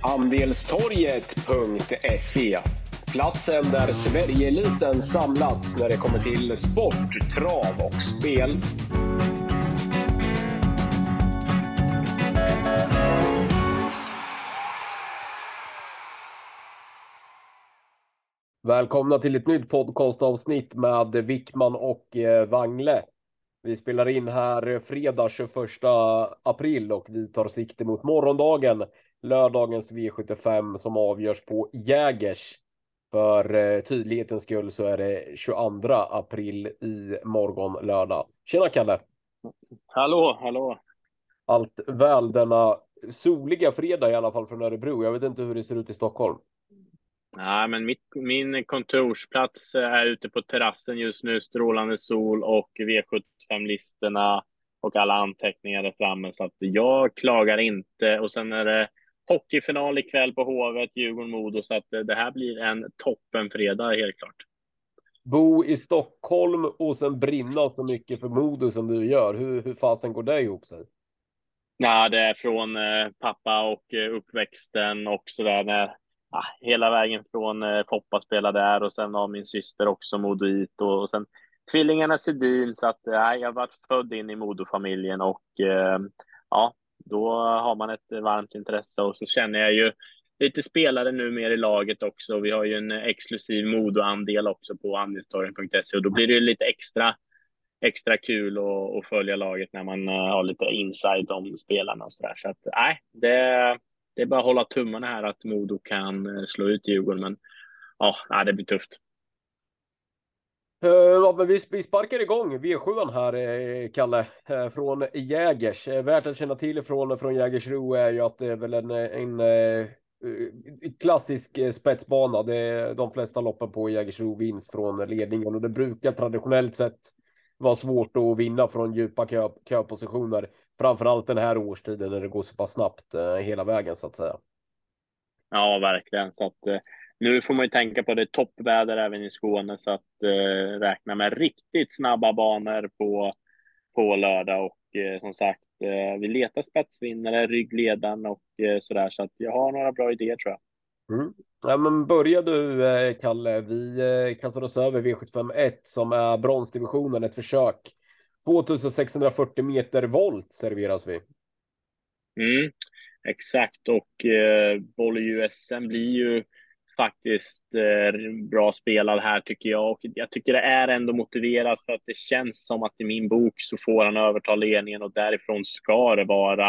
Andelstorget.se Platsen där Sverigeeliten samlats när det kommer till sport, trav och spel. Välkomna till ett nytt podcastavsnitt med Wickman och eh, Wangle. Vi spelar in här fredag 21 april och vi tar sikte mot morgondagen, lördagens V75 som avgörs på Jägers. För eh, tydlighetens skull så är det 22 april i morgon lördag. Tjena Kalle! Hallå, hallå! Allt väl denna soliga fredag i alla fall från Örebro. Jag vet inte hur det ser ut i Stockholm. Nej, men mitt, min kontorsplats är ute på terrassen just nu, strålande sol och V75-listorna och alla anteckningar är framme, så att jag klagar inte. Och sen är det hockeyfinal ikväll på Hovet, Djurgården-Modo, så att det här blir en toppenfredag helt klart. Bo i Stockholm och sen brinna så mycket för Modo som du gör. Hur, hur fasen går det ihop sig? Ja, det är från eh, pappa och eh, uppväxten och så där när ja, hela vägen från eh, Poppa spelade där och sen har min syster också Modoit och, och sen tvillingarna Sedin så att eh, jag har varit född in i Modofamiljen och eh, ja, då har man ett varmt intresse och så känner jag ju lite spelare nu mer i laget också. Vi har ju en exklusiv Modo-andel också på andelstorgen.se och då blir det ju lite extra extra kul att, följa laget när man eh, har lite inside om spelarna och så där. Så att nej, det, det är bara att hålla tummarna här att Modo kan eh, slå ut Djurgården, men ja, nej, det blir tufft. Eh, ja, men vi, vi sparkar igång V7 här, eh, Kalle, från Jägers. Värt att känna till från, från Jägersro är ju att det är väl en, en klassisk spetsbana. Det är de flesta loppen på Jägersro vinst från ledningen och det brukar traditionellt sett vara svårt att vinna från djupa kö, köpositioner. Framförallt den här årstiden när det går så pass snabbt eh, hela vägen så att säga. Ja, verkligen. Så att, eh, nu får man ju tänka på det toppväder även i Skåne så att eh, räkna med riktigt snabba banor på, på lördag och eh, som sagt, eh, vi letar spetsvinnare, ryggledaren och eh, så där så att jag har några bra idéer tror jag. Mm. Ja, men börjar du Kalle, vi kastar oss över V751 som är bronsdivisionen, ett försök. 2640 meter volt serveras vi. Mm, exakt och eh, Bolle-USM blir ju faktiskt eh, bra spelad här tycker jag och jag tycker det är ändå motiverat för att det känns som att i min bok så får han överta ledningen och därifrån ska det vara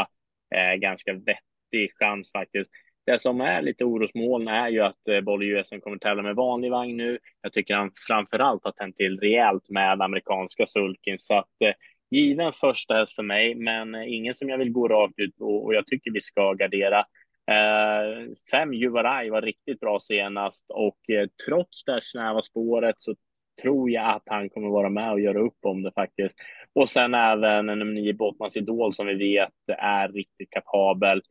eh, ganska vettig chans faktiskt. Det som är lite orosmoln är ju att eh, Bolle USM kommer tävla med vanlig vagn nu. Jag tycker han framför allt har tänt till rejält med amerikanska sulken så att eh, given första häst för mig, men eh, ingen som jag vill gå rakt ut och, och jag tycker vi ska gardera. Eh, fem Juvaraj var riktigt bra senast och eh, trots det snäva spåret så tror jag att han kommer vara med och göra upp om det faktiskt. Och sen även nummer nio Bottmans Idol som vi vet är riktigt kapabel.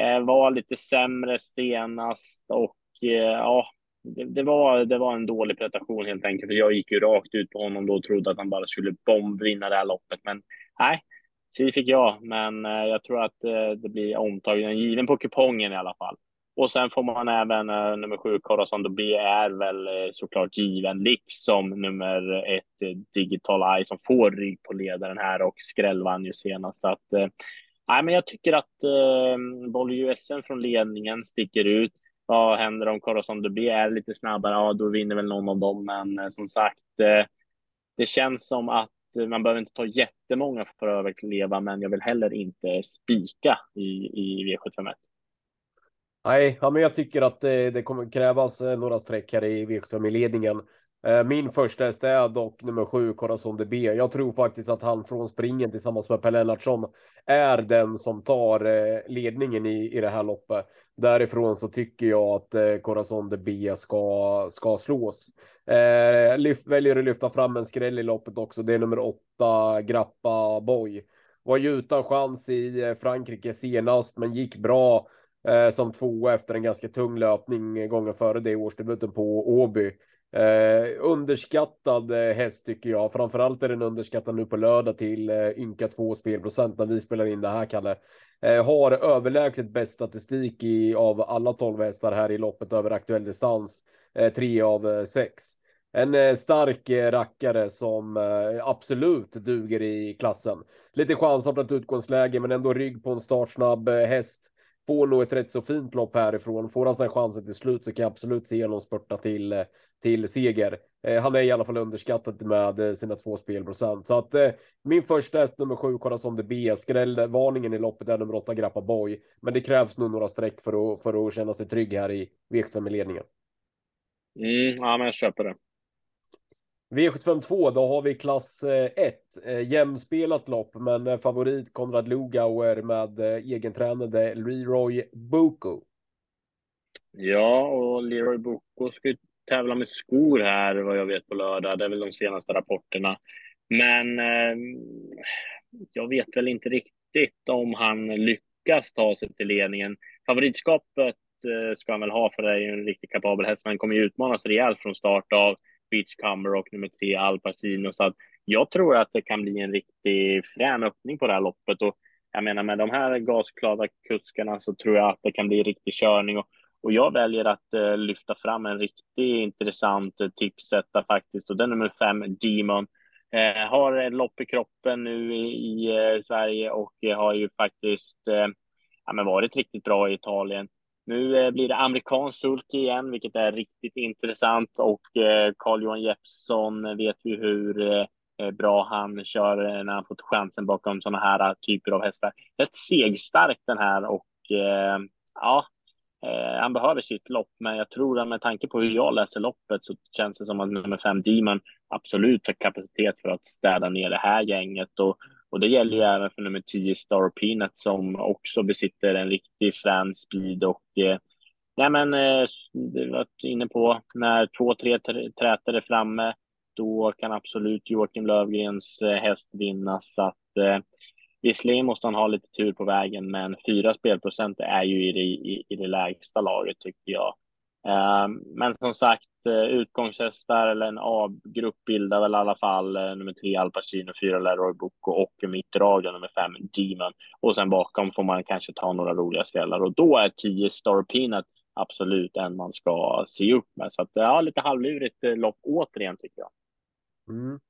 Eh, var lite sämre senast och eh, ja, det, det, var, det var en dålig prestation helt enkelt. För jag gick ju rakt ut på honom då och trodde att han bara skulle bombvinna det här loppet. Men nej, si fick jag. Men eh, jag tror att eh, det blir omtagen given på kupongen i alla fall. Och sen får man även eh, nummer sju, Corazon de B är väl eh, såklart given, liksom nummer ett, eh, Digital Eye, som får rygg på ledaren här och skrällvann ju senast. Så att, eh, nej, men jag tycker att eh, Boll USM från ledningen sticker ut. Vad händer om Corazon Dubé är lite snabbare? Ja, då vinner väl någon av dem, men eh, som sagt, eh, det känns som att eh, man behöver inte ta jättemånga för att överleva, men jag vill heller inte spika i, i V751. Nej, ja, men jag tycker att det, det kommer krävas eh, några streck här i V75-ledningen. Eh, min första häst är dock nummer sju, Corazon de B. Jag tror faktiskt att han från springen tillsammans med Per Lennartsson är den som tar eh, ledningen i, i det här loppet. Därifrån så tycker jag att eh, Corazon de B ska, ska slås. Eh, lyft, väljer att lyfta fram en skräll i loppet också. Det är nummer åtta, Grappa Boy. Var ju utan chans i Frankrike senast, men gick bra eh, som två efter en ganska tung löpning gången före det i årsdebuten på Åby. Eh, underskattad eh, häst tycker jag. Framförallt är den underskattad nu på lördag till eh, ynka två spelprocent när vi spelar in det här, Kalle. Eh, har överlägset bäst statistik i, av alla 12 hästar här i loppet över aktuell distans. Eh, tre av eh, sex. En eh, stark rackare som absolut duger i klassen. Lite chansartat utgångsläge, men ändå rygg på en startsnabb häst får nog ett rätt så fint lopp härifrån. Får han sen chansen till slut så kan jag absolut se honom spurta till, till seger. Eh, han är i alla fall underskattad med eh, sina två spelprocent. Så att eh, min första häst nummer sju, Corazon de B, skrällvarningen i loppet är nummer åtta, Grappa Boy. Men det krävs nog några streck för att, för att känna sig trygg här i V75-ledningen. Mm, ja, men jag köper det. V752, då har vi klass eh, 1. Eh, jämspelat lopp, men eh, favorit Konrad Lugauer med egentränade Leroy Boko. Ja, och Leroy Boko ska ju tävla med skor här vad jag vet på lördag. Det är väl de senaste rapporterna. Men eh, jag vet väl inte riktigt om han lyckas ta sig till ledningen. Favoritskapet eh, ska han väl ha för det är ju en riktigt kapabel häst. Men han kommer ju utmanas rejält från start av Beachcumber och nummer tre Al Pacino. Så att jag tror att det kan bli en riktig frän öppning på det här loppet. Och jag menar med de här gasklara kuskarna så tror jag att det kan bli riktig körning. Och, och jag väljer att eh, lyfta fram en riktigt intressant eh, tipsetta faktiskt. Och den är nummer fem, Demon. Eh, har ett lopp i kroppen nu i, i eh, Sverige och har ju faktiskt eh, ja, men varit riktigt bra i Italien. Nu eh, blir det amerikansk sulky igen, vilket är riktigt intressant. Och eh, Carl-Johan Jeppsson vet ju hur eh, bra han kör när han fått chansen bakom sådana här typer av hästar. Rätt segstark den här och ja, han behöver sitt lopp, men jag tror att med tanke på hur jag läser loppet så känns det som att nummer fem Demon absolut har kapacitet för att städa ner det här gänget. Och och det gäller ju även för nummer 10 Star Peanut som också besitter en riktig frän speed och eh, nej men eh, du var inne på när två, tre träter är framme då kan absolut Joakim Lövgrens eh, häst vinna så att eh, visserligen måste han ha lite tur på vägen men fyra spelprocent är ju i det, i, i det lägsta laget tycker jag. Eh, men som sagt, Eh, utgångshästar eller en A-grupp bildar väl i alla fall eh, nummer tre Al Pacino, fyra Leroy Bocco och mitt radio nummer fem Demon. Och sen bakom får man kanske ta några roliga skrällar och då är tio Star Peanut absolut en man ska se upp med. Så att ja, lite halvlurigt eh, lopp återigen tycker jag. Mm.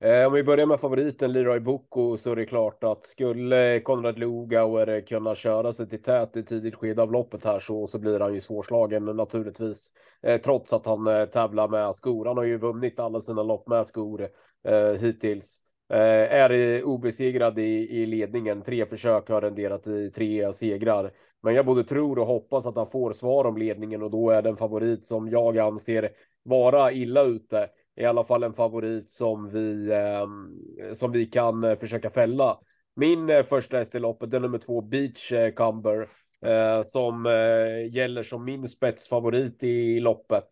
Eh, om vi börjar med favoriten Leroy Boko så är det klart att skulle Konrad Lugauer kunna köra sig till tät i tidigt skede av loppet här så, så blir han ju svårslagen naturligtvis. Eh, trots att han eh, tävlar med skor. Han har ju vunnit alla sina lopp med skor eh, hittills. Eh, är obesegrad i, i ledningen. Tre försök har renderat i tre segrar. Men jag både tror och hoppas att han får svar om ledningen och då är den favorit som jag anser vara illa ute i alla fall en favorit som vi ehm, som vi kan eh, försöka fälla. Min eh, första häst i loppet är nummer två Beach eh, Cumber eh, som eh, gäller som min spetsfavorit i loppet.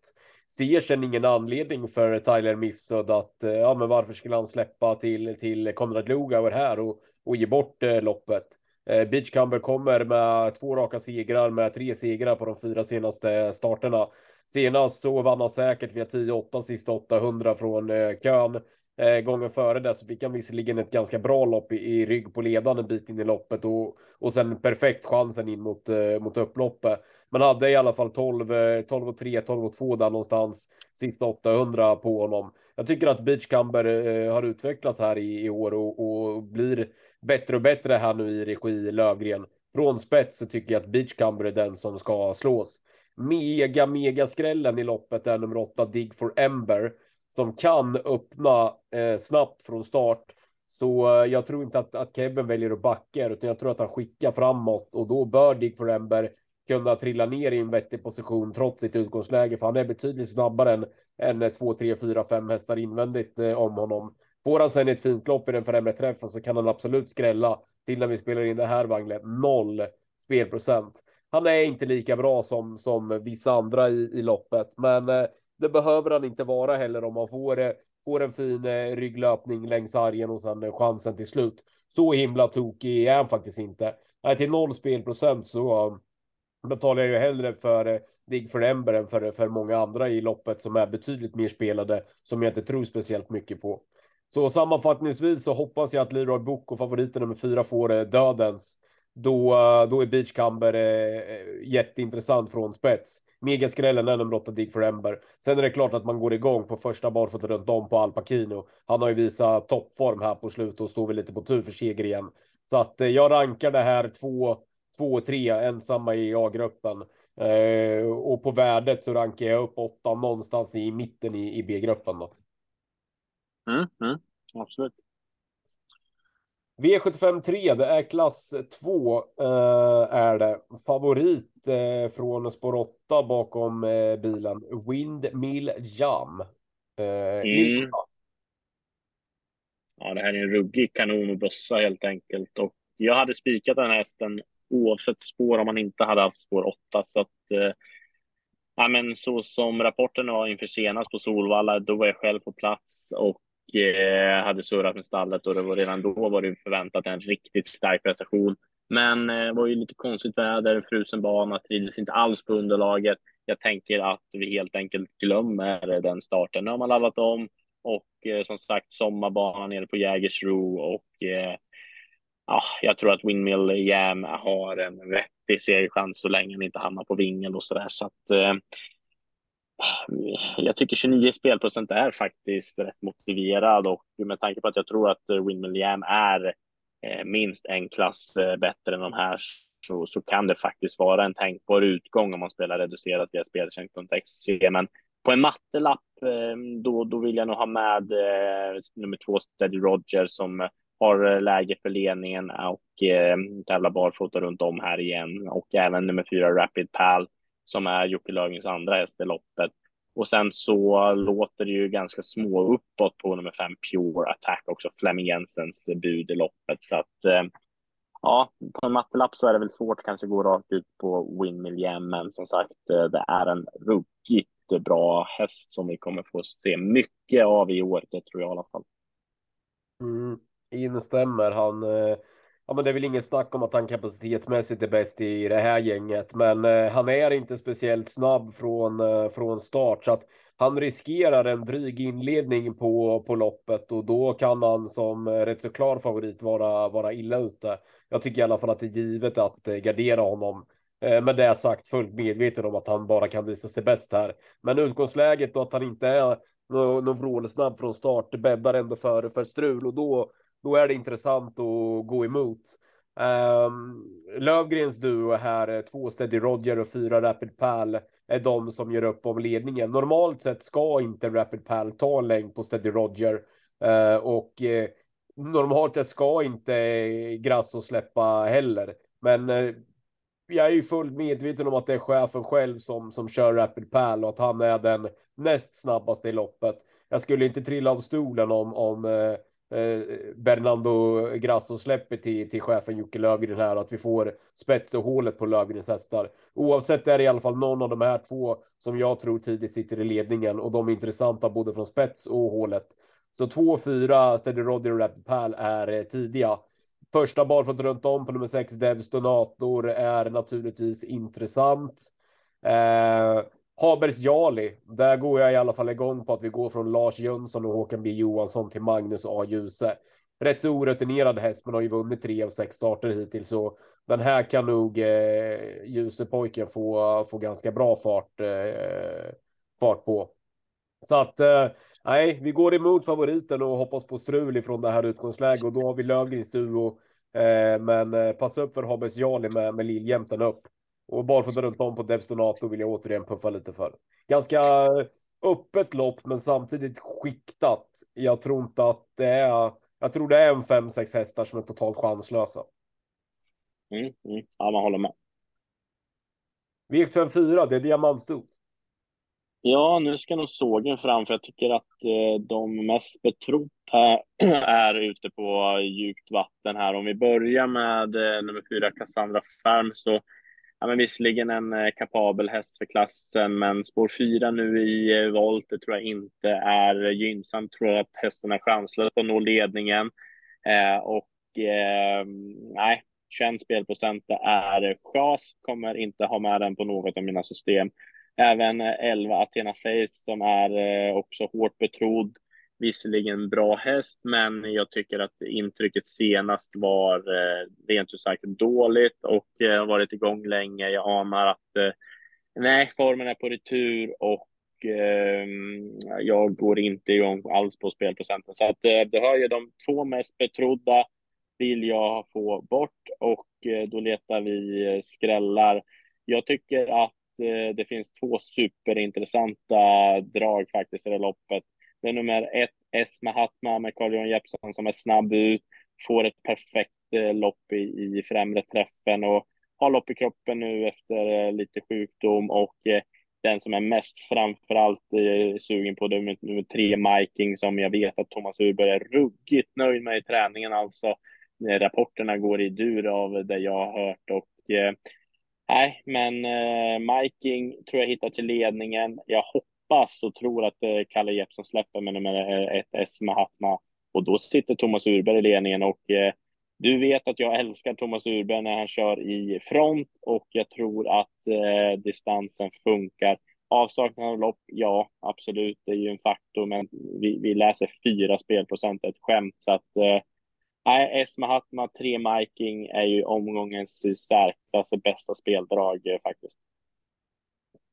Ser sen ingen anledning för Tyler Mifsud att ja, men varför skulle han släppa till till Konrad Lugauer här och, och ge bort loppet? Beachcumber kommer med två raka segrar med tre segrar på de fyra senaste starterna. Senast så vann han säkert via 10-8 sista 800 från eh, kön. Eh, gången före det så fick han visserligen ett ganska bra lopp i, i rygg på ledande bit in i loppet och, och sen perfekt chansen in mot, eh, mot upploppet. Man hade i alla fall 12, 12 eh, och 3, 12 och 2 där någonstans sista 800 på honom. Jag tycker att Beachcumber eh, har utvecklats här i, i år och, och, blir bättre och bättre här nu i regi Lövgren. Från spets så tycker jag att Beachcumber är den som ska slås mega, mega skrällen i loppet är nummer åtta Dig for Ember som kan öppna eh, snabbt från start. Så eh, jag tror inte att, att Kevin väljer att backa utan jag tror att han skickar framåt och då bör Dig for Ember kunna trilla ner i en vettig position trots sitt utgångsläge för han är betydligt snabbare än, än 2, 3, 4, 5 hästar invändigt eh, om honom. Får han sen ett fint lopp i den främre träffen så kan han absolut skrälla till när vi spelar in det här Wangle. Noll spelprocent han är inte lika bra som, som vissa andra i, i loppet, men eh, det behöver han inte vara heller om man får, eh, får en fin eh, rygglöpning längs sargen och sen chansen till slut. Så himla tokig är han faktiskt inte. Nej, till noll spelprocent så betalar jag ju hellre för Dig för Ember än för, för många andra i loppet som är betydligt mer spelade som jag inte tror speciellt mycket på. Så sammanfattningsvis så hoppas jag att Leroy Book och favoriten nummer fyra får eh, dödens. Då, då är Beachcumber eh, eh, jätteintressant från spets. Megaskrällen är nummer åtta Dig for Ember. Sen är det klart att man går igång på första barfota runt om på Alpakino. Han har ju visat toppform här på slutet och står väl lite på tur för seger igen. Så att eh, jag rankar det här två, två och tre ensamma i A-gruppen. Eh, och på värdet så rankar jag upp åtta någonstans i mitten i, i B-gruppen då. Mm, mm, absolut. V75 3, det är klass 2 eh, är det. Favorit eh, från spår 8 bakom eh, bilen. Windmill Jam. Mm. Ja, det här är en ruggig kanon och bössa helt enkelt. Och jag hade spikat den här hästen oavsett spår om man inte hade haft spår 8. Så att, ja, men så som rapporten var inför senast på Solvalla, då var jag själv på plats och eh, hade surrat med stallet och det var redan då var det förväntat en riktigt stark prestation. Men eh, det var ju lite konstigt väder, frusen bana, trivdes inte alls på underlaget. Jag tänker att vi helt enkelt glömmer den starten. Nu har man laddat om och eh, som sagt sommarbanan nere på Jägersro och eh, ah, jag tror att Windmill Jam har en vettig segerchans så länge han inte hamnar på vingel och så där. Så att eh, jag tycker 29 spelprocent är faktiskt rätt motiverad och med tanke på att jag tror att Windmill Jam är eh, minst en klass eh, bättre än de här så, så kan det faktiskt vara en tänkbar utgång om man spelar reducerat via speltjänst.exe. Men på en mattelapp eh, då, då vill jag nog ha med eh, nummer två Steady Roger som har läge för ledningen och eh, tävlar barfota runt om här igen och även nummer fyra Rapid Pal som är Jocke Löfgrens andra häst i loppet. Och sen så låter det ju ganska små uppåt på nummer fem Pure Attack också, Flemming Jensens bud i loppet. Så att eh, ja, på en mattelapp så är det väl svårt kanske gå rakt ut på Windmill Jam, men som sagt, eh, det är en ruggigt bra häst som vi kommer få se mycket av i år, det tror jag i alla fall. Mm, instämmer. Han eh ja, men det är väl ingen snack om att han kapacitetsmässigt är bäst i det här gänget, men eh, han är inte speciellt snabb från eh, från start så att han riskerar en dryg inledning på på loppet och då kan han som eh, rätt så klar favorit vara vara illa ute. Jag tycker i alla fall att det är givet att eh, gardera honom. Eh, med det sagt fullt medveten om att han bara kan visa sig bäst här. Men utgångsläget och att han inte är någon, någon vrålsnabb från start det bäddar ändå för för strul och då då är det intressant att gå emot. Um, Lövgrens duo här, eh, två Steady Roger och fyra Rapid Pal är de som gör upp om ledningen. Normalt sett ska inte Rapid Pal ta en längd på Steady Roger uh, eh, och uh, normalt sett ska inte Grasso släppa heller. Men uh, jag är ju fullt medveten om att det är chefen själv som som kör Rapid Pal och att han är den näst snabbaste i loppet. Jag skulle inte trilla av stolen om om Eh, Bernardo Grasso släpper till, till chefen Jocke Lövgren här och att vi får spets och hålet på Lövgrens hästar. Oavsett är det i alla fall någon av de här två som jag tror tidigt sitter i ledningen och de är intressanta både från spets och hålet. Så 2, 4 Steady Roddy och Rapid Pal är eh, tidiga. Första barfota runt om på nummer 6 Devs Donator är naturligtvis intressant. Eh, Habers Jali, där går jag i alla fall igång på att vi går från Lars Jönsson och Håkan B Johansson till Magnus A Djuse. Rätt så orutinerad häst, men har ju vunnit tre av sex starter hittills, så den här kan nog eh, Djuse-pojken få, få ganska bra fart, eh, fart på. Så att eh, nej, vi går emot favoriten och hoppas på strul ifrån det här utgångsläget och då har vi Lövgrens duo. Eh, men eh, passa upp för Habers Jali med, med Liljämten upp. Och barfota runt om på Devs Donato vill jag återigen puffa lite för. Ganska öppet lopp, men samtidigt skiktat. Jag tror inte att det är. Jag tror det är en fem, sex hästar som är totalt chanslösa. Mm, mm. Ja, man håller med. V754, det är diamantstot. Ja, nu ska nog sågen fram, för jag tycker att eh, de mest betrott är ute på djupt vatten här. Om vi börjar med eh, nummer fyra, Cassandra Färm, så ja, men visserligen en eh, kapabel häst för klassen, men spår fyra nu i eh, volt, det tror jag inte är gynnsamt. Tror jag att hästen är chanslös på att nå ledningen. Eh, och eh, nej, 21 spelprocent är chas, kommer inte ha med den på något av mina system. även eh, 11 Athena Face som är också hårt betrodd. Visserligen bra häst, men jag tycker att intrycket senast var rent ut sagt dåligt och eh, har varit igång länge. Jag anar att eh, nej, formen är på retur och eh, jag går inte igång alls på spelprocenten. Så att eh, det hör ju de två mest betrodda vill jag få bort och eh, då letar vi eh, skrällar. Jag tycker att eh, det finns två superintressanta drag faktiskt i det loppet. Det är nummer ett, S Mahatma med Carl-Johan Jeppsson som är snabb ut, får ett perfekt eh, lopp i, i främre träffen och har lopp i kroppen nu efter eh, lite sjukdom och eh, den som är mest framförallt sugen på det nummer tre, Miking, som jag vet att Thomas Urberg är ruggigt nöjd med i träningen. Alltså, rapporterna går i dur av det jag har hört och eh, nej, men eh, Miking tror jag hittar till ledningen. Jag hoppas och tror att eh, Kalle Jeppsson släpper med nummer eh, ett S Hatma. och då sitter Thomas Urberg i ledningen och eh, du vet att jag älskar Thomas Urberg när han kör i front och jag tror att eh, distansen funkar. Avsaknad av lopp, ja absolut, det är ju en faktor, men vi, vi läser fyra spelprocent, ett skämt. Så att eh, nej, S Mahatma, tre Miking är ju omgångens särklass bästa speldrag eh, faktiskt.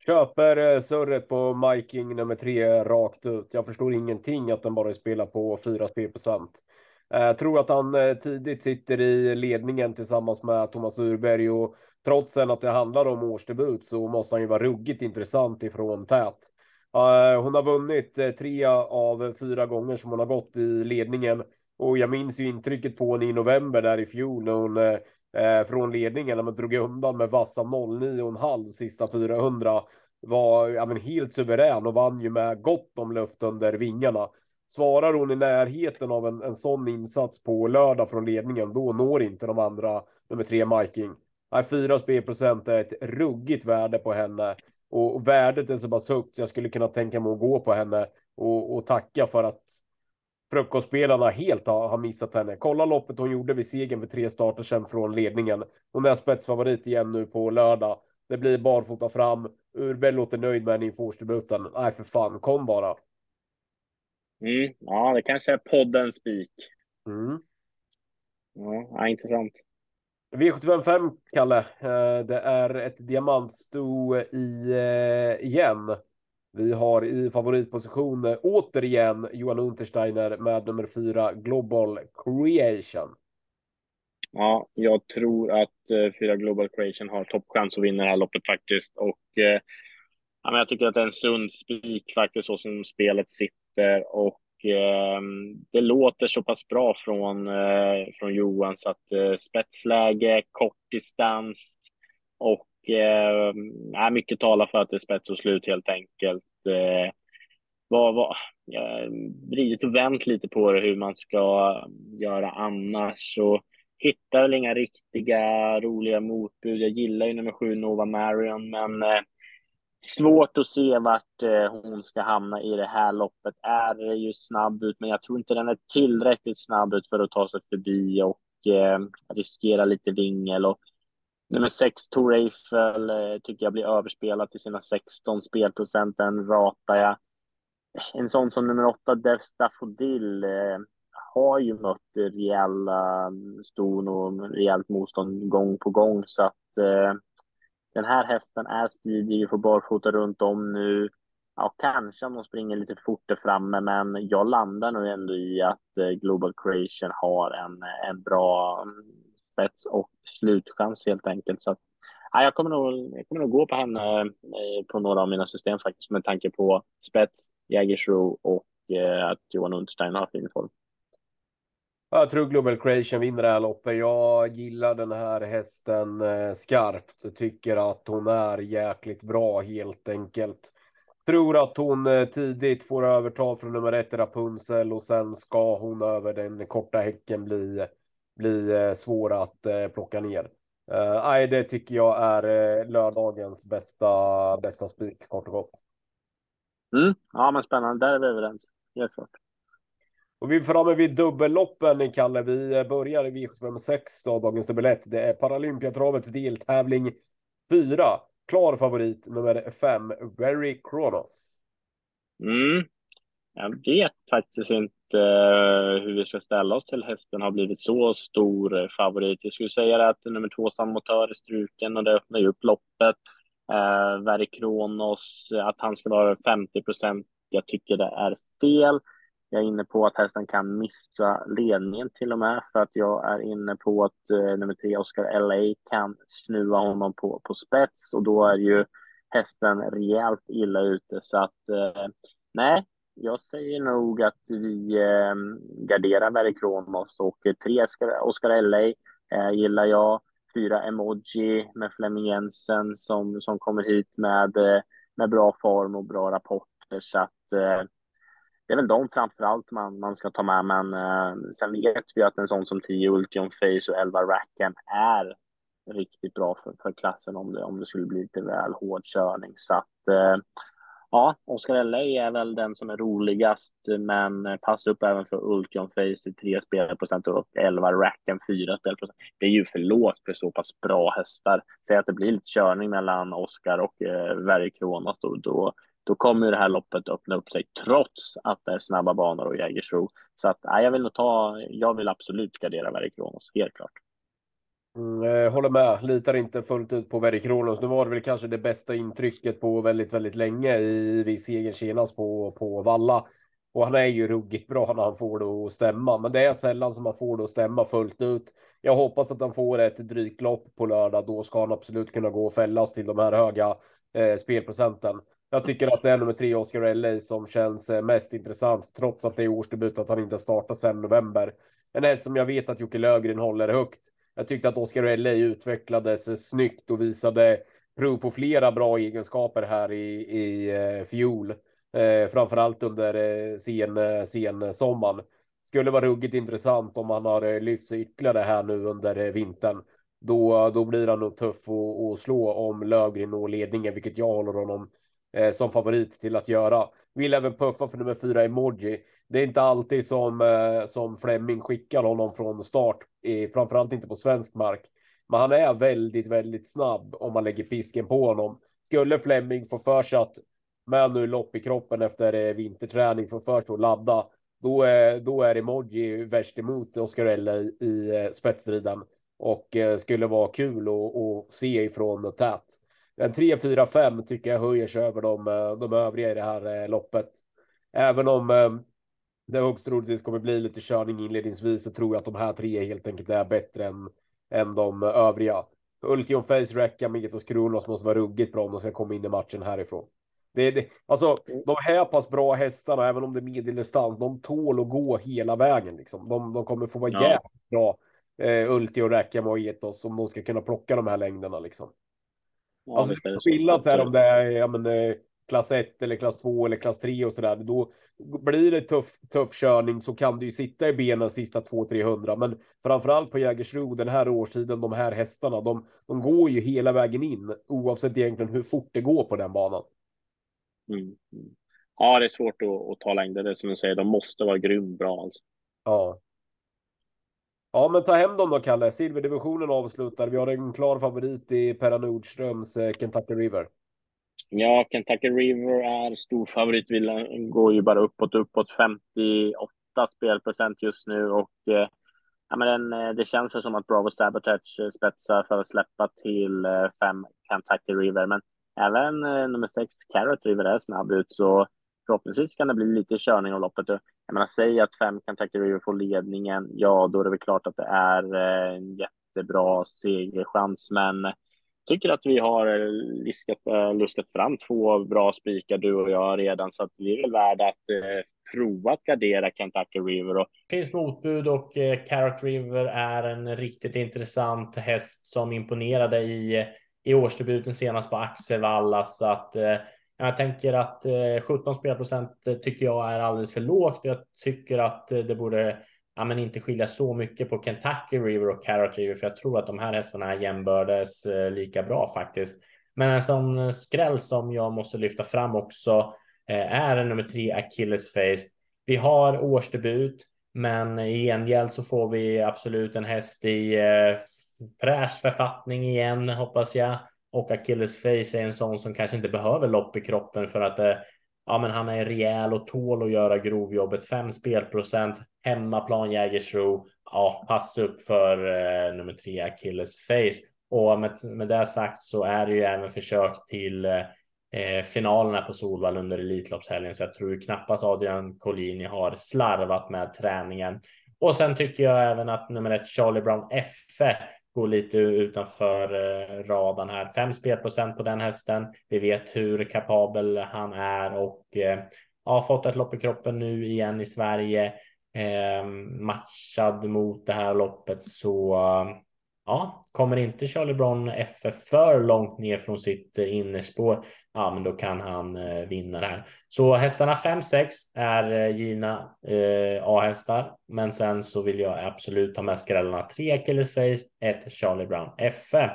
Köper eh, surret på Miking nummer tre rakt ut. Jag förstår ingenting att den bara spelar på fyra spelprocent. Jag eh, tror att han eh, tidigt sitter i ledningen tillsammans med Thomas Urberg och trots att det handlar om årsdebut så måste han ju vara ruggigt intressant ifrån tät. Hon har vunnit tre av fyra gånger som hon har gått i ledningen och jag minns ju intrycket på henne i november där i fjol när hon Eh, från ledningen när man drog undan med vassa 09,5 sista 400 var ja, men helt suverän och vann ju med gott om luft under vingarna. Svarar hon i närheten av en, en sån insats på lördag från ledningen, då når inte de andra nummer tre Miking. Nej, 4 spelprocent är ett ruggigt värde på henne och värdet är så pass högt. Jag skulle kunna tänka mig att gå på henne och, och tacka för att frukostspelarna helt har, har missat henne. Kolla loppet hon gjorde vid segern för tre starter sedan från ledningen. Hon är spetsfavorit igen nu på lördag. Det blir barfota fram. Urberg låter nöjd med henne inför årsdebuten. Nej, för fan, kom bara. Mm, ja, det kanske är poddens spik. Mm. Ja, intressant. V755, Kalle. Eh, det är ett diamantsto i, eh, igen. Vi har i favoritposition eh, återigen Johan Untersteiner med nummer fyra Global Creation. Ja, jag tror att eh, fyra Global Creation har toppchans att vinna det här loppet faktiskt. Och eh, ja, jag tycker att det är en sund spik faktiskt så som spelet sitter och eh, det låter så pass bra från, eh, från Johan så att eh, spetsläge, kort distans och eh, mycket talar för att det är spets och slut helt enkelt. Eh, vad, vad, jag vridit och vänt lite på det hur man ska göra annars och hittar väl inga riktiga roliga motbud. Jag gillar ju nummer sju Nova Marion, men eh, Svårt att se vart eh, hon ska hamna i det här loppet. Är ju snabb ut, men jag tror inte den är tillräckligt snabb ut för att ta sig förbi och eh, riskera lite vingel. Och nummer sex, Tor Eiffel, eh, tycker jag blir överspelad till sina 16 spelprocenten. Ratar jag. En sån som nummer åtta, Dev Staffodil, eh, har ju mött rejäla mm, ston och rejält motstånd gång på gång, så att eh, den här hästen är speedig, får barfota runt om nu. Ja, kanske om de springer lite fort där framme, men jag landar nog ändå i att eh, Global Creation har en, en bra mm, spets och slutchans helt enkelt. Så att, ja, jag, kommer nog, jag kommer nog gå på henne eh, på några av mina system faktiskt med tanke på spets, Jägersro och eh, att Johan Unterstein har fin form. Jag tror Global Creation vinner det här loppet. Jag gillar den här hästen eh, skarpt. Jag tycker att hon är jäkligt bra helt enkelt. Tror att hon eh, tidigt får överta från nummer ett Rapunzel och sen ska hon över den korta häcken bli, bli eh, svår att plocka ner. Nej, det tycker jag är lördagens bästa, bästa spik kort och gott. Mm. Ja, men spännande. Där är vi överens. Helt klart. Och vi är framme vid dubbelloppen, Kalle. Vi börjar i V756 då, dagens dubbel 1. Det är Paralympiatravets deltävling 4. klar favorit nummer fem, Very Kronos. Mm. Jag vet faktiskt inte eh, hur vi ska ställa oss till hästen har blivit så stor eh, favorit. Jag skulle säga att nummer två Motör är struken och det öppnar ju upp loppet. Eh, Very Kronos, att han ska vara 50 procent. Jag tycker det är fel. Jag är inne på att hästen kan missa ledningen till och med för att jag är inne på att eh, nummer tre Oscar LA kan snuva honom på, på spets och då är ju hästen rejält illa ute så att eh, nej, jag säger nog att vi eh, garderar Verikronos och tre Oscar LA eh, gillar jag. Fyra Emoji med Flemming Jensen som, som kommer hit med, eh, med bra form och bra rapporter så att eh, det är väl de framför allt man, man ska ta med, men eh, sen vet vi att en sån som 10 Ultion Face och 11 Rackham är riktigt bra för, för klassen om det, om det skulle bli lite väl hård körning. Så att eh, ja, Oscar LA är väl den som är roligast, men pass upp även för Ultion Face i 3 spelprocent och 11 Rackham 4 spelprocent. Det är ju för lågt för så pass bra hästar. Säg att det blir lite körning mellan Oscar och eh, Verry Kronos då, då då kommer det här loppet öppna upp sig trots att det är snabba banor och Jägersro. Så att nej, jag vill nog ta. Jag vill absolut gardera Verry Kronos, helt klart. Mm, håller med, litar inte fullt ut på Verry Kronos. Nu var det väl kanske det bästa intrycket på väldigt, väldigt länge i vid segern senast på, på Valla. Och han är ju ruggigt bra när han får det att stämma, men det är sällan som han får det att stämma fullt ut. Jag hoppas att han får ett drygt lopp på lördag. Då ska han absolut kunna gå och fällas till de här höga eh, spelprocenten. Jag tycker att det är nummer tre, Oscar LA, som känns eh, mest intressant, trots att det är årsdebut att han inte startar sedan november. En häst som jag vet att Jocke Lögren håller högt. Jag tyckte att Oscar LA utvecklades snyggt och visade prov på flera bra egenskaper här i, i eh, fjol. Eh, framförallt under eh, sen, eh, sen sommaren. Skulle vara ruggigt intressant om han har eh, lyft sig ytterligare här nu under vintern. Då, då blir han nog tuff att, att slå om Lögren når ledningen, vilket jag håller honom eh, som favorit till att göra. Vill även puffa för nummer fyra emoji. Det är inte alltid som eh, som Fleming skickar honom från start, framförallt inte på svensk mark. Men han är väldigt, väldigt snabb om man lägger pisken på honom. Skulle Fleming få för sig att med nu lopp i kroppen efter eh, vinterträning få för sig att ladda, då är, då är emoji värst emot Oscar L i, i spetsstriden och skulle vara kul att se ifrån tät. En 3, 4, 5 tycker jag höjer sig över de, eh, de övriga i det här eh, loppet. Även om eh, det högst troligtvis kommer bli lite körning inledningsvis så tror jag att de här tre helt enkelt är bättre än, än de övriga. Ulkion Face, Räcka, Metos Kronos måste vara ruggigt bra om de ska komma in i matchen härifrån. Det, det, alltså, de här pass bra hästarna, även om det är medeldistans, de tål att gå hela vägen. Liksom. De, de kommer få vara ja. jävligt bra, eh, Ulti och Räcka och Etos, om de ska kunna plocka de här längderna. Liksom. Ja, alltså, det skiljas här om det är ja, men, eh, klass 1 eller klass 2 eller klass 3 och så där. Då blir det tuff, tuff körning så kan du ju sitta i benen sista 200-300. Men framförallt på Jägersro den här årstiden, de här hästarna, de, de går ju hela vägen in oavsett egentligen hur fort det går på den banan. Mm. mm. Ja, det är svårt att, att ta längder. Det är som du säger, de måste vara grymt bra. Alltså. Ja. Ja, men ta hem dem då, Kalle. Silverdivisionen avslutar. Vi har en klar favorit i Perra Nordströms eh, Kentucky River. Ja, Kentucky River är stor favorit. Vi går ju bara uppåt, uppåt 58 spelprocent just nu och eh, ja, men den, eh, det känns som att Bravo Sabotage eh, spetsar för att släppa till fem Kentucky River, men även nummer sex Carrot River är snabb ut, så förhoppningsvis kan det bli lite körning av loppet. Jag menar, säg att fem Kentucky River får ledningen, ja, då är det väl klart att det är eh, en jättebra segerchans, men tycker att vi har eh, liskat, eh, luskat fram två bra spikar, du och jag redan, så att vi är väl värda att eh, prova att gardera Kentucky River. Och... Det finns motbud och eh, Carrot River är en riktigt intressant häst som imponerade i, i årsdebuten senast på Axevalla, så att eh, jag tänker att eh, 17 spelprocent eh, tycker jag är alldeles för lågt. Jag tycker att eh, det borde ja, men inte skilja så mycket på Kentucky River och Carrot River, för jag tror att de här hästarna är jämbördes lika bra faktiskt. Men en sån skräll som jag måste lyfta fram också är nummer tre Achilles Face. Vi har årsdebut, men i gengäld så får vi absolut en häst i fräsch författning igen, hoppas jag och Achilles Face är en sån som kanske inte behöver lopp i kroppen för att eh, ja, men han är rejäl och tål att göra grovjobbet. Fem spelprocent, hemmaplan Jägersro. Ja, pass upp för eh, nummer tre Achilles Face. Och med, med det sagt så är det ju även försök till eh, eh finalerna på Solvall under Elitloppshelgen. Så jag tror knappast Adrian Collini har slarvat med träningen. Och sen tycker jag även att nummer ett Charlie Brown FF går lite utanför eh, radarn här. Fem spelprocent på den hästen. Vi vet hur kapabel han är och eh, har fått ett lopp i kroppen nu igen i Sverige. Eh, matchad mot det här loppet så ja, kommer inte Charlie Brown FF för långt ner från sitt innerspår, ja, men då kan han eh, vinna det här. Så hästarna 5-6 är eh, givna eh, A-hästar, men sen så vill jag absolut ha med skrällarna 3 Achilles Face, 1 Charlie Brown FF.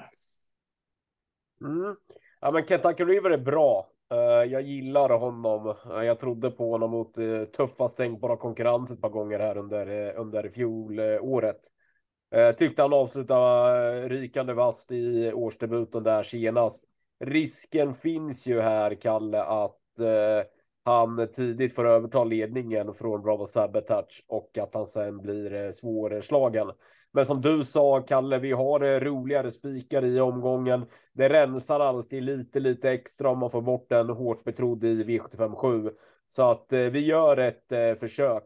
Mm. Ja, men Kentucky River är bra. Eh, jag gillar honom. Eh, jag trodde på honom mot eh, tuffast tänkbara konkurrens ett par gånger här under, under fjolåret. Tyckte han avslutade rykande vast i årsdebuten där senast. Risken finns ju här, Kalle, att eh, han tidigt får överta ledningen från Bravo Sabotage och att han sen blir eh, svårslagen. Men som du sa, Kalle, vi har eh, roligare spikar i omgången. Det rensar alltid lite, lite extra om man får bort en hårt betrodd i V757. Så att eh, vi gör ett eh, försök.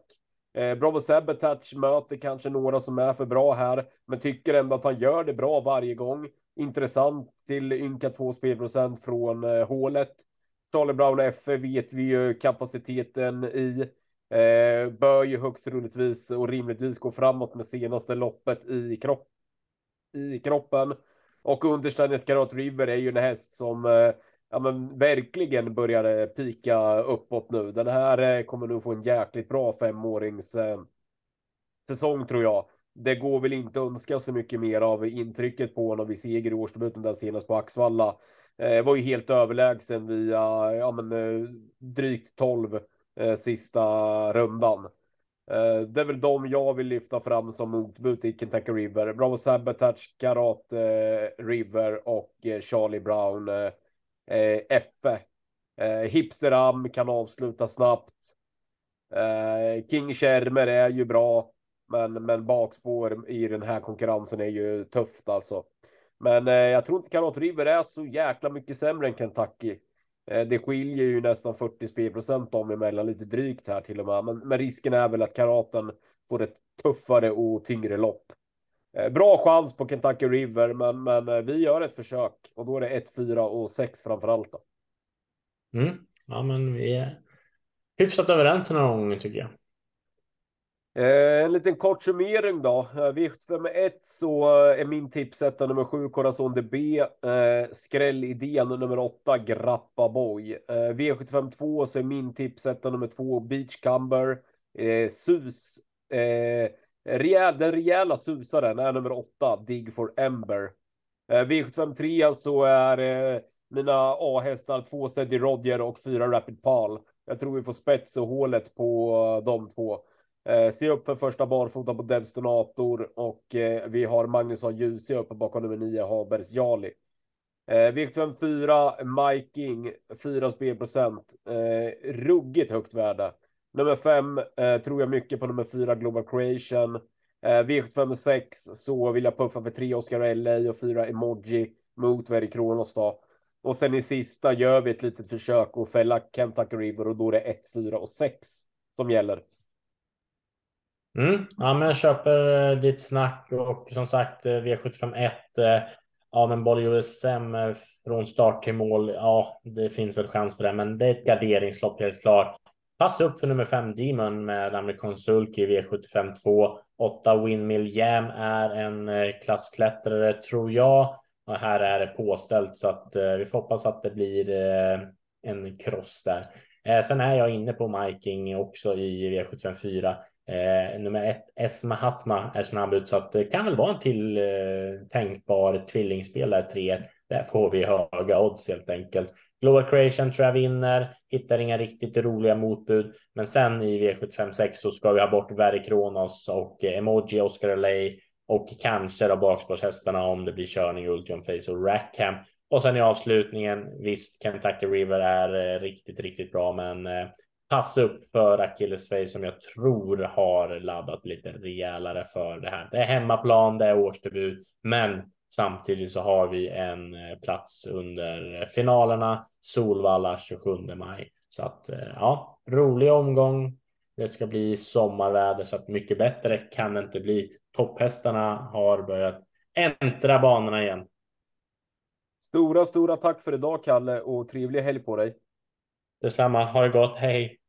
Eh, Bravo Sabotage möter kanske några som är för bra här, men tycker ändå att han gör det bra varje gång. Intressant till ynka 2 spelprocent från eh, hålet. Charlie Brown F vet vi ju kapaciteten i. Eh, bör ju högst troligtvis och rimligtvis gå framåt med senaste loppet i, kropp, i kroppen. Och underständigt Scarot River är ju en häst som eh, ja, men verkligen börjar pika uppåt nu. Den här eh, kommer nog få en jäkligt bra femårings eh, säsong tror jag. Det går väl inte att önska så mycket mer av intrycket på honom vid seger i årsdebuten där senast på Axvalla. Eh, var ju helt överlägsen via ja, men, eh, drygt 12 eh, sista rundan. Eh, det är väl de jag vill lyfta fram som motbud i Kentucky River. Bravo Sabotage, Karat eh, River och eh, Charlie Brown eh, Effe. Eh, eh Hipsteram kan avsluta snabbt. Eh, King Shermer är ju bra, men, men bakspår i den här konkurrensen är ju tufft alltså. Men eh, jag tror inte Kanot River är så jäkla mycket sämre än Kentucky. Eh, det skiljer ju nästan 40 spelprocent dem emellan, lite drygt här till och med. Men, men risken är väl att karaten får ett tuffare och tyngre lopp. Eh, bra chans på Kentucky River, men, men eh, vi gör ett försök och då är det 1, 4 och 6 framför allt. Då. Mm. Ja, men vi är hyfsat överens den här gången tycker jag. Eh, en liten kort summering då. Eh, V751 eh, eh, så är min tipsetta nummer 7 Corazon de B. Eh, skrällidén nummer 8 Grappa Boy. Eh, V752 så är min tipsetta nummer 2 Beachcumber. Eh, Sus. Eh, Rejäl, den rejäla susaren är nummer åtta, Dig for Ember. Eh, V753 så alltså är eh, mina A-hästar två Steady Roger och fyra Rapid Pal. Jag tror vi får spets och hålet på de två. Eh, se upp för första barfota på Devs Donator och eh, vi har Magnusson A. Uppe bakom nummer 9 Habers Jali. Eh, V754 Miking 4 spelprocent. Eh, ruggigt högt värde. Nummer 5 eh, tror jag mycket på nummer 4, Global Creation. Eh, V756 så vill jag puffa för 3 Oscar LA och 4 Emoji mot Very Kronos då. Och sen i sista gör vi ett litet försök att fälla Kentucky River och då är det 1, 4 och 6 som gäller. Mm, ja, men jag köper eh, ditt snack och som sagt eh, V751. Eh, ja, men Boll USM från start till mål. Ja, det finns väl chans för det, men det är ett garderingslopp helt klart. Passa upp för nummer fem Demon med amerikansk sulk i V75 2. 8 Windmill Jam är en klassklättrare tror jag. Och här är det påställt så att eh, vi får hoppas att det blir eh, en cross där. Eh, sen är jag inne på Miking också i V754. Eh, nummer ett, Esma Hatma är snabb ut så att det kan väl vara en till eh, tänkbar tvillingspelare tre. Där får vi höga odds helt enkelt. Global Creation tror jag vinner, hittar inga riktigt roliga motbud. Men sen i V75 6 så ska vi ha bort Verre Kronos och Emoji, Oscar LA och kanske då bakspårshästarna om det blir körning Ultium Face och Rackham. Och sen i avslutningen, visst, Kentucky River är eh, riktigt, riktigt bra, men eh, Pass upp för Akillesfej som jag tror har laddat lite rejälare för det här. Det är hemmaplan, det är årsdebut, men samtidigt så har vi en eh, plats under finalerna Solvalla 27 maj. Så att eh, ja, rolig omgång. Det ska bli sommarväder så att mycket bättre kan det inte bli. Topphästarna har börjat äntra banorna igen. Stora, stora tack för idag Kalle och trevlig helg på dig. Detsamma. Ha det gott. Hej.